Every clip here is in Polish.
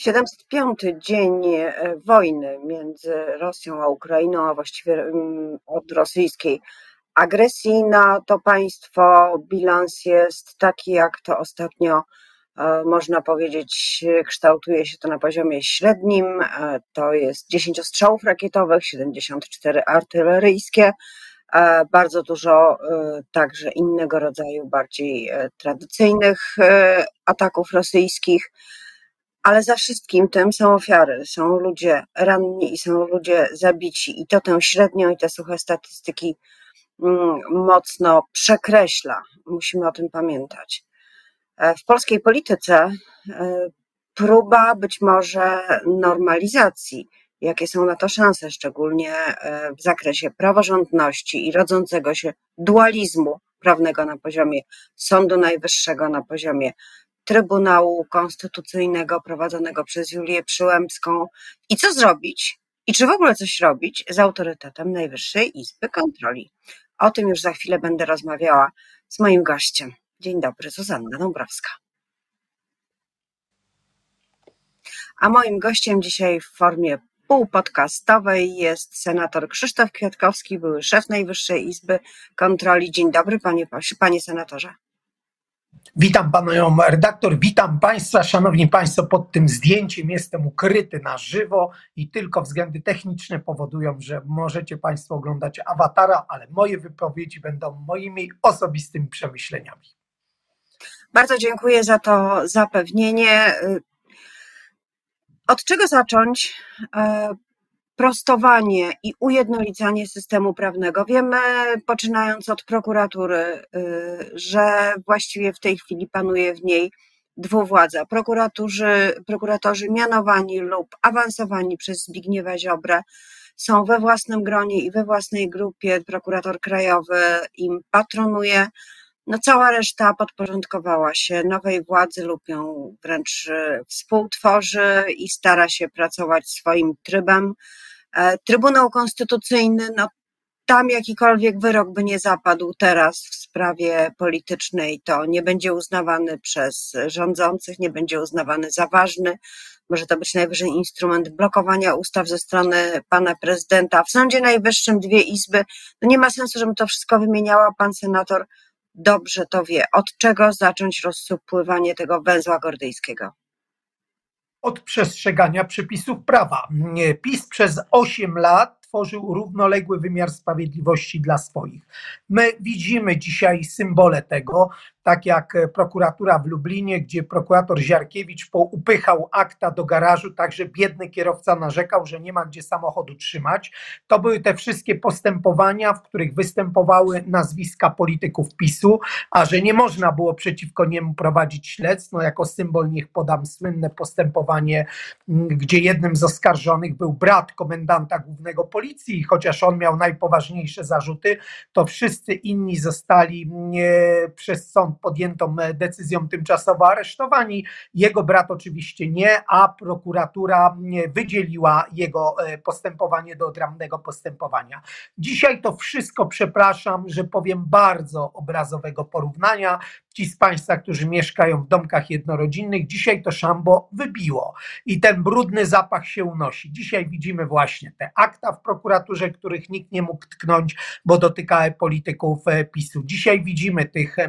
705 dzień e, wojny między Rosją a Ukrainą, a właściwie mm, od rosyjskiej agresji na to państwo. Bilans jest taki, jak to ostatnio e, można powiedzieć, kształtuje się to na poziomie średnim. E, to jest 10 ostrzałów rakietowych, 74 artyleryjskie, bardzo dużo także innego rodzaju, bardziej tradycyjnych ataków rosyjskich ale za wszystkim tym są ofiary, są ludzie ranni i są ludzie zabici. I to tę średnią i te suche statystyki mm, mocno przekreśla. Musimy o tym pamiętać. E, w polskiej polityce e, próba być może normalizacji, jakie są na to szanse, szczególnie e, w zakresie praworządności i rodzącego się dualizmu prawnego na poziomie Sądu Najwyższego, na poziomie Trybunału Konstytucyjnego prowadzonego przez Julię Przyłębską i co zrobić, i czy w ogóle coś robić z autorytetem Najwyższej Izby Kontroli. O tym już za chwilę będę rozmawiała z moim gościem. Dzień dobry, Zuzanna Dąbrowska. A moim gościem dzisiaj w formie półpodcastowej jest senator Krzysztof Kwiatkowski, były szef Najwyższej Izby Kontroli. Dzień dobry, panie, panie senatorze. Witam panią redaktor, witam państwa. Szanowni państwo, pod tym zdjęciem jestem ukryty na żywo i tylko względy techniczne powodują, że możecie państwo oglądać awatara, ale moje wypowiedzi będą moimi osobistymi przemyśleniami. Bardzo dziękuję za to zapewnienie. Od czego zacząć? Prostowanie i ujednolicanie systemu prawnego. Wiemy, poczynając od prokuratury, y, że właściwie w tej chwili panuje w niej dwuwładza. Prokuratorzy, prokuratorzy mianowani lub awansowani przez Zbigniewa Ziobrę są we własnym gronie i we własnej grupie. Prokurator krajowy im patronuje. No cała reszta podporządkowała się nowej władzy lub ją wręcz y, współtworzy i stara się pracować swoim trybem. E, Trybunał Konstytucyjny, no tam jakikolwiek wyrok by nie zapadł teraz w sprawie politycznej, to nie będzie uznawany przez rządzących, nie będzie uznawany za ważny. Może to być najwyżej instrument blokowania ustaw ze strony pana prezydenta. W Sądzie Najwyższym dwie izby. No nie ma sensu, żebym to wszystko wymieniała. Pan senator dobrze to wie. Od czego zacząć rozsupływanie tego węzła gordyjskiego? od przestrzegania przepisów prawa. PiS przez 8 lat tworzył równoległy wymiar sprawiedliwości dla swoich. My widzimy dzisiaj symbole tego, tak jak prokuratura w Lublinie, gdzie prokurator Ziarkiewicz upychał akta do garażu, tak że biedny kierowca narzekał, że nie ma gdzie samochodu trzymać. To były te wszystkie postępowania, w których występowały nazwiska polityków PiSu, a że nie można było przeciwko niemu prowadzić śledztw, no jako symbol niech podam słynne postępowanie, gdzie jednym z oskarżonych był brat komendanta głównego policji, chociaż on miał najpoważniejsze zarzuty, to wszyscy inni zostali przez sąd podjętą decyzją tymczasowo aresztowani. Jego brat oczywiście nie, a prokuratura wydzieliła jego e, postępowanie do odrębnego postępowania. Dzisiaj to wszystko, przepraszam, że powiem bardzo obrazowego porównania. Ci z Państwa, którzy mieszkają w domkach jednorodzinnych, dzisiaj to szambo wybiło i ten brudny zapach się unosi. Dzisiaj widzimy właśnie te akta w prokuraturze, których nikt nie mógł tknąć, bo dotykały polityków e, PiSu. Dzisiaj widzimy tych e,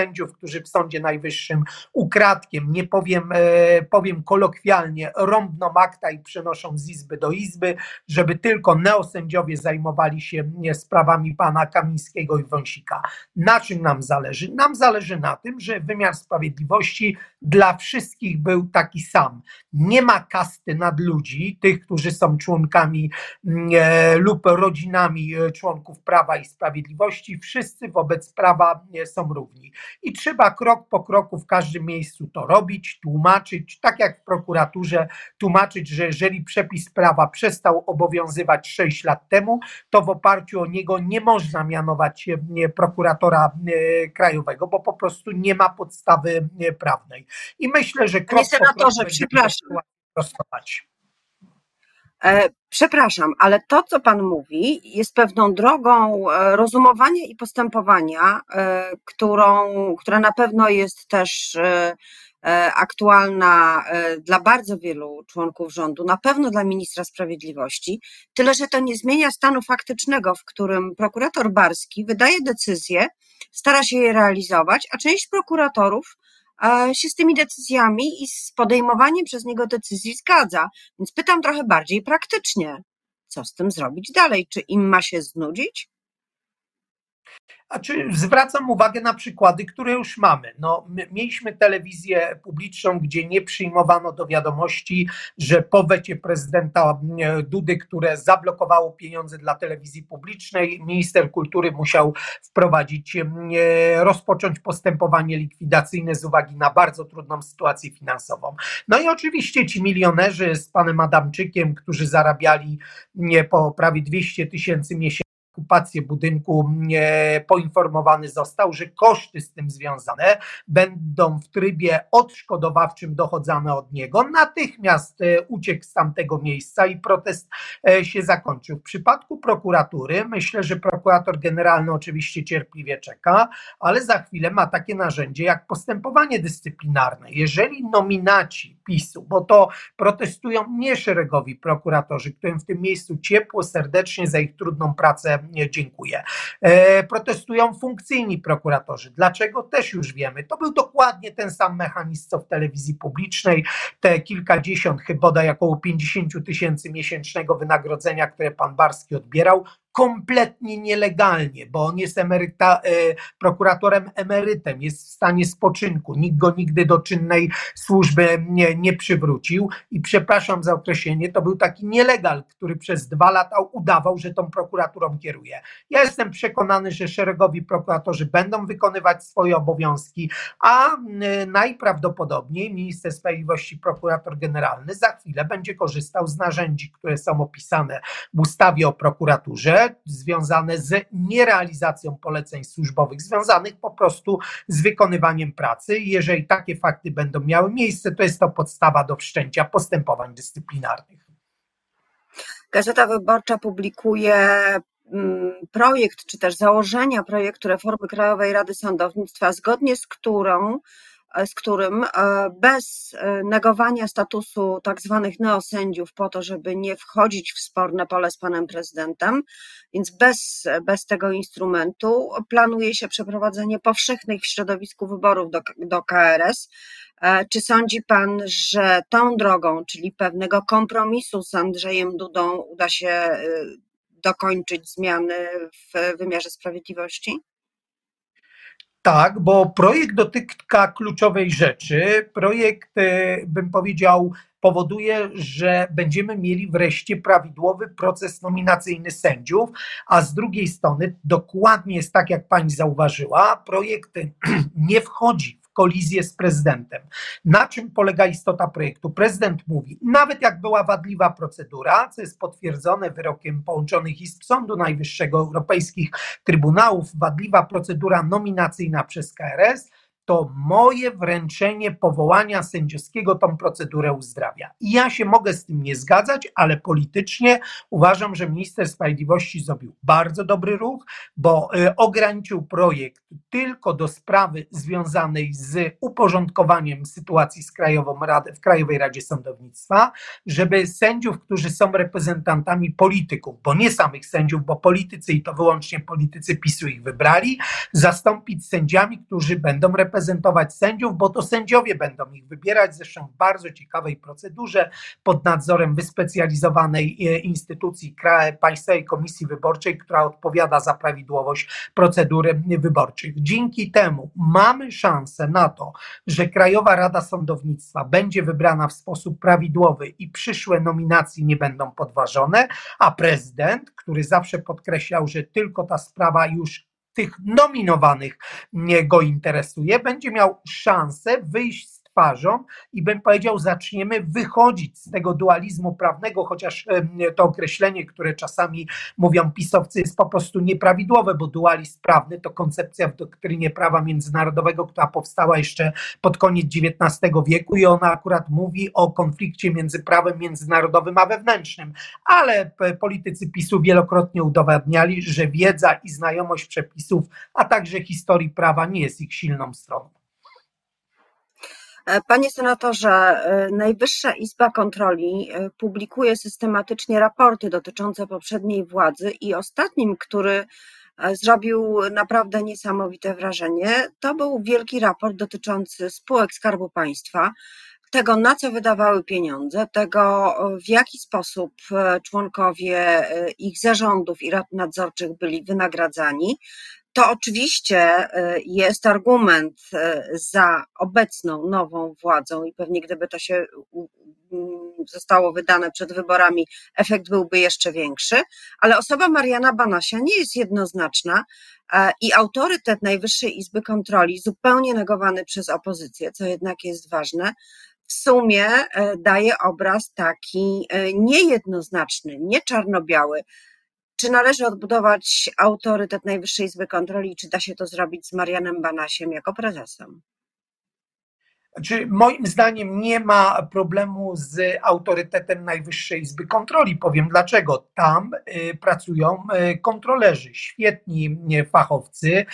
neosędziów, którzy w Sądzie Najwyższym ukradkiem, nie powiem, e, powiem kolokwialnie, rąbną akta i przenoszą z izby do izby, żeby tylko neosędziowie zajmowali się sprawami pana Kamińskiego i Wąsika. Na czym nam zależy? Nam zależy na tym, że wymiar sprawiedliwości dla wszystkich był taki sam. Nie ma kasty nad ludzi, tych, którzy są członkami mm, e, lub rodzinami e, członków Prawa i Sprawiedliwości. Wszyscy wobec prawa są równi. I trzeba krok po kroku w każdym miejscu to robić, tłumaczyć, tak jak w prokuraturze, tłumaczyć, że jeżeli przepis prawa przestał obowiązywać 6 lat temu, to w oparciu o niego nie można mianować prokuratora krajowego, bo po prostu nie ma podstawy prawnej. I myślę, że krok Panie senatorze, przepraszam. Prostować. E, przepraszam, ale to, co Pan mówi, jest pewną drogą e, rozumowania i postępowania, e, którą, która na pewno jest też aktualna dla bardzo wielu członków rządu, na pewno dla ministra sprawiedliwości, tyle że to nie zmienia stanu faktycznego, w którym prokurator Barski wydaje decyzje, stara się je realizować, a część prokuratorów się z tymi decyzjami i z podejmowaniem przez niego decyzji zgadza. Więc pytam trochę bardziej praktycznie, co z tym zrobić dalej? Czy im ma się znudzić? A czy zwracam uwagę na przykłady, które już mamy. No, mieliśmy telewizję publiczną, gdzie nie przyjmowano do wiadomości, że po wecie prezydenta Dudy, które zablokowało pieniądze dla telewizji publicznej, minister kultury musiał wprowadzić, rozpocząć postępowanie likwidacyjne z uwagi na bardzo trudną sytuację finansową. No i oczywiście ci milionerzy z panem Adamczykiem, którzy zarabiali po prawie 200 tysięcy miesięcznie, okupację budynku poinformowany został, że koszty z tym związane będą w trybie odszkodowawczym dochodzone od niego. Natychmiast e, uciekł z tamtego miejsca i protest e, się zakończył. W przypadku prokuratury myślę, że prokurator generalny oczywiście cierpliwie czeka, ale za chwilę ma takie narzędzie jak postępowanie dyscyplinarne. Jeżeli nominaci PiSu, bo to protestują nie szeregowi prokuratorzy, którym w tym miejscu ciepło, serdecznie za ich trudną pracę dziękuję. E, protestują funkcyjni prokuratorzy. Dlaczego? Też już wiemy. To był dokładnie ten sam mechanizm, co w telewizji publicznej. Te kilkadziesiąt, chyba około 50 tysięcy miesięcznego wynagrodzenia, które pan Barski odbierał, kompletnie nielegalnie, bo on jest emeryta, e, prokuratorem emerytem, jest w stanie spoczynku, nikt go nigdy do czynnej służby nie, nie przywrócił. I przepraszam za określenie, to był taki nielegal, który przez dwa lata udawał, że tą prokuraturą kieruje. Ja jestem przekonany, że szeregowi prokuratorzy będą wykonywać swoje obowiązki, a najprawdopodobniej minister sprawiedliwości, prokurator generalny za chwilę będzie korzystał z narzędzi, które są opisane w ustawie o prokuraturze, związane z nierealizacją poleceń służbowych, związanych po prostu z wykonywaniem pracy. Jeżeli takie fakty będą miały miejsce, to jest to podstawa do wszczęcia postępowań dyscyplinarnych. Gazeta Wyborcza publikuje mm, projekt, czy też założenia projektu reformy Krajowej Rady Sądownictwa, zgodnie z którą z którym e, bez e, negowania statusu tak zwanych neosędziów po to, żeby nie wchodzić w sporne pole z panem prezydentem, więc bez, bez tego instrumentu planuje się przeprowadzenie powszechnych w środowisku wyborów do, do KRS. Czy sądzi pan, że tą drogą, czyli pewnego kompromisu z Andrzejem Dudą uda się dokończyć zmiany w wymiarze sprawiedliwości? Tak, bo projekt dotyka kluczowej rzeczy. Projekt, e, bym powiedział, powoduje, że będziemy mieli wreszcie prawidłowy proces nominacyjny sędziów, a z drugiej strony, dokładnie jest tak, jak pani zauważyła, projekt nie wchodzi kolizję z prezydentem. Na czym polega istota projektu? Prezydent mówi, nawet jak była wadliwa procedura, co jest potwierdzone wyrokiem połączonych izb Sądu Najwyższego, Europejskich Trybunałów, wadliwa procedura nominacyjna przez KRS, to moje wręczenie powołania sędziowskiego tą procedurę uzdrawia. I ja się mogę z tym nie zgadzać, ale politycznie uważam, że minister sprawiedliwości zrobił bardzo dobry ruch, bo y, ograniczył projekt tylko do sprawy związanej z uporządkowaniem sytuacji z Krajową Radę, w Krajowej Radzie Sądownictwa, żeby sędziów, którzy są reprezentantami polityków, bo nie samych sędziów, bo politycy i to wyłącznie politycy PiSu ich wybrali, zastąpić sędziami, którzy będą reprezentować reprezentować sędziów, bo to sędziowie będą ich wybierać, zresztą w bardzo ciekawej procedurze pod nadzorem wyspecjalizowanej e, instytucji Państwowej Komisji Wyborczej, która odpowiada za prawidłowość procedury wyborczych. Dzięki temu mamy szansę na to, że Krajowa Rada Sądownictwa będzie wybrana w sposób prawidłowy i przyszłe nominacje nie będą podważone, a prezydent, który zawsze podkreślał, że tylko ta sprawa już tych nominowanych go interesuje, będzie miał szansę wyjść twarzą i bym powiedział, zaczniemy wychodzić z tego dualizmu prawnego, chociaż to określenie, które czasami mówią pisowcy, jest po prostu nieprawidłowe, bo dualizm prawny to koncepcja w doktrynie prawa międzynarodowego, która powstała jeszcze pod koniec XIX wieku i ona akurat mówi o konflikcie między prawem międzynarodowym a wewnętrznym, ale politycy PiSu wielokrotnie udowadniali, że wiedza i znajomość przepisów, a także historii prawa nie jest ich silną stroną. E, panie senatorze, e, Najwyższa Izba Kontroli e, publikuje systematycznie raporty dotyczące poprzedniej władzy i ostatnim, który zrobił naprawdę niesamowite wrażenie, to był wielki raport dotyczący spółek Skarbu Państwa, tego na co wydawały pieniądze, tego w jaki sposób członkowie ich zarządów i rad nadzorczych byli wynagradzani, to oczywiście y, jest argument y, za obecną nową władzą i pewnie gdyby to się zostało wydane przed wyborami, efekt byłby jeszcze większy, ale osoba Mariana Banasia nie jest jednoznaczna i autorytet Najwyższej Izby Kontroli, zupełnie negowany przez opozycję, co jednak jest ważne, w sumie y, daje obraz taki niejednoznaczny, nie czarno-biały, czy należy odbudować autorytet Najwyższej Izby Kontroli, czy da się to zrobić z Marianem Banasiem jako prezesem? Znaczy, moim zdaniem nie ma problemu z autorytetem Najwyższej Izby Kontroli. Powiem dlaczego. Tam y, pracują y, kontrolerzy, świetni y, fachowcy.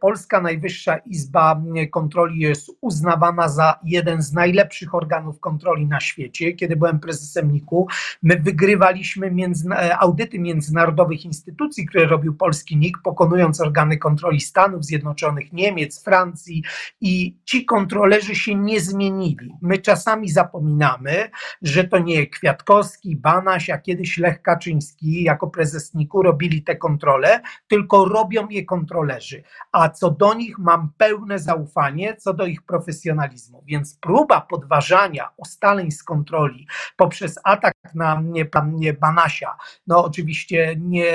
Polska Najwyższa Izba Kontroli jest uznawana za jeden z najlepszych organów kontroli na świecie. Kiedy byłem prezesem NIK-u, my wygrywaliśmy między, audyty międzynarodowych instytucji, które robił polski NIK, pokonując organy kontroli Stanów Zjednoczonych, Niemiec, Francji i ci kontrolerzy się nie zmienili. My czasami zapominamy, że to nie Kwiatkowski, Banaś, a kiedyś Lech Kaczyński jako prezes NIK-u robili te kontrole, tylko robią je kontrolerzy. A co do nich mam pełne zaufanie, co do ich profesjonalizmu. Więc próba podważania ustaleń z kontroli poprzez atak na mnie, mnie Banasia, no oczywiście nie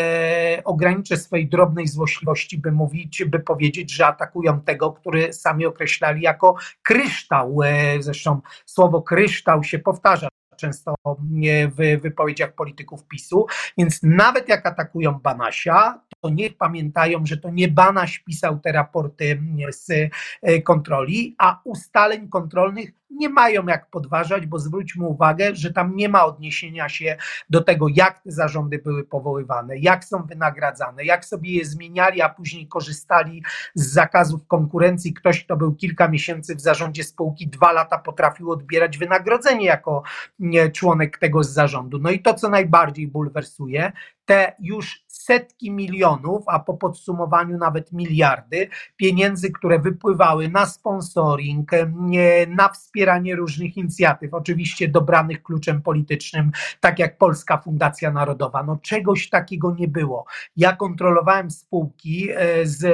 ograniczę swojej drobnej złośliwości, by mówić, by powiedzieć, że atakują tego, który sami określali jako kryształ. E, zresztą słowo kryształ się powtarza często w wypowiedziach polityków PiSu, więc nawet jak atakują Banasia, to niech pamiętają, że to nie Banaś pisał te raporty z e, kontroli, a ustaleń kontrolnych nie mają jak podważać, bo zwróćmy uwagę, że tam nie ma odniesienia się do tego, jak te zarządy były powoływane, jak są wynagradzane, jak sobie je zmieniali, a później korzystali z zakazów konkurencji. Ktoś, kto był kilka miesięcy w zarządzie spółki, dwa lata potrafił odbierać wynagrodzenie jako członek tego z zarządu. No i to, co najbardziej bulwersuje, te już setki milionów, a po podsumowaniu nawet miliardy pieniędzy, które wypływały na sponsoring, na wspieranie różnych inicjatyw, oczywiście dobranych kluczem politycznym, tak jak Polska Fundacja Narodowa. No czegoś takiego nie było. Ja kontrolowałem spółki e, z,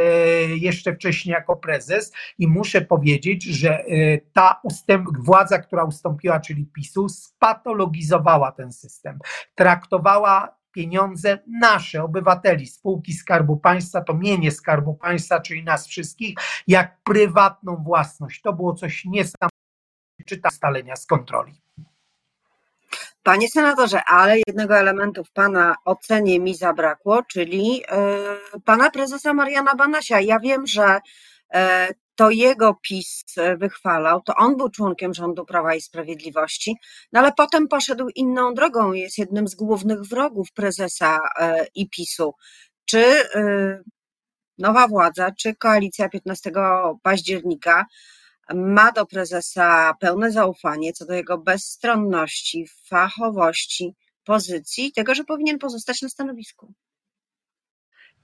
jeszcze wcześniej jako prezes i muszę powiedzieć, że e, ta ustęp, władza, która ustąpiła, czyli PiSu, spatologizowała ten system. Traktowała pieniądze nasze, obywateli, spółki Skarbu Państwa, to mienie Skarbu Państwa, czyli nas wszystkich, jak prywatną własność. To było coś niesamowitego, czyta ustalenia z kontroli. Panie senatorze, ale jednego elementu w pana ocenie mi zabrakło, czyli yy, pana prezesa Mariana Banasia. Ja wiem, że yy, to jego PiS e, wychwalał, to on był członkiem rządu Prawa i Sprawiedliwości, no ale potem poszedł inną drogą, jest jednym z głównych wrogów prezesa e, i PiSu. Czy e, nowa władza, czy koalicja 15 października ma do prezesa pełne zaufanie co do jego bezstronności, fachowości, pozycji, tego, że powinien pozostać na stanowisku?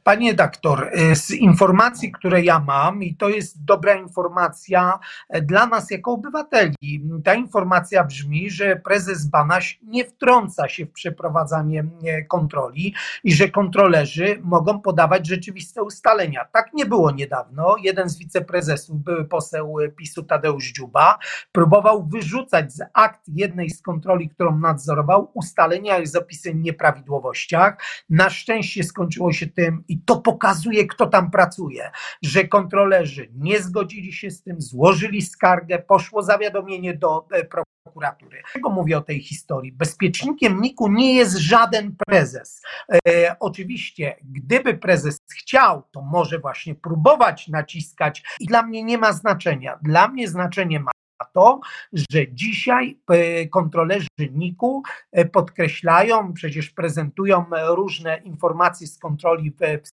Panie doktor, y, z informacji, które ja mam, i to jest dobra informacja e, dla nas jako obywateli, ta informacja brzmi, że prezes Banaś nie wtrąca się w przeprowadzanie e, kontroli i że kontrolerzy mogą podawać rzeczywiste ustalenia. Tak nie było niedawno. Jeden z wiceprezesów, były poseł PiSu Tadeusz Dziuba, próbował wyrzucać z akt jednej z kontroli, którą nadzorował, ustalenia z opisem nieprawidłowościach. Na szczęście skończyło się tym i to pokazuje, kto tam pracuje, że kontrolerzy nie zgodzili się z tym, złożyli skargę, poszło zawiadomienie do e, prokuratury. Dlaczego mówię o tej historii? Bezpiecznikiem NIK-u nie jest żaden prezes. E, oczywiście, gdyby prezes chciał, to może właśnie próbować naciskać i dla mnie nie ma znaczenia. Dla mnie znaczenie ma to, że dzisiaj e, kontrolerzy NIK-u podkreślają, przecież prezentują różne informacje z kontroli w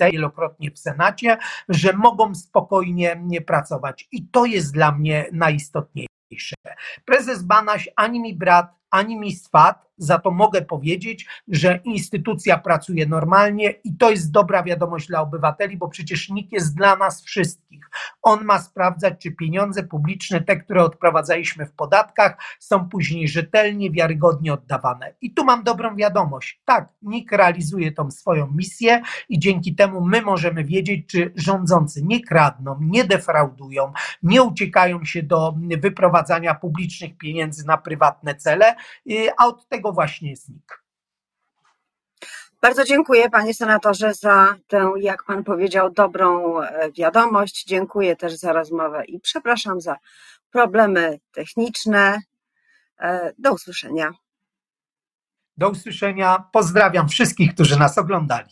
wielokrotnie w Senacie, że mogą spokojnie nie pracować. I to jest dla mnie najistotniejsze. Prezes Banaś ani mi brat, ani mi swat, za to mogę powiedzieć, że instytucja pracuje normalnie i to jest dobra wiadomość dla obywateli, bo przecież nikt jest dla nas wszystkich. On ma sprawdzać, czy pieniądze publiczne, te, które odprowadzaliśmy w podatkach, są później rzetelnie, wiarygodnie oddawane. I tu mam dobrą wiadomość. Tak, NIK realizuje tą swoją misję i dzięki temu my możemy wiedzieć, czy rządzący nie kradną, nie defraudują, nie uciekają się do wyprowadzania publicznych pieniędzy na prywatne cele, a od tego właśnie jest NIK. Bardzo dziękuję panie senatorze za tę, jak pan powiedział, dobrą e, wiadomość. Dziękuję też za rozmowę i przepraszam za problemy techniczne. E, do usłyszenia. Do usłyszenia. Pozdrawiam wszystkich, którzy nas oglądali.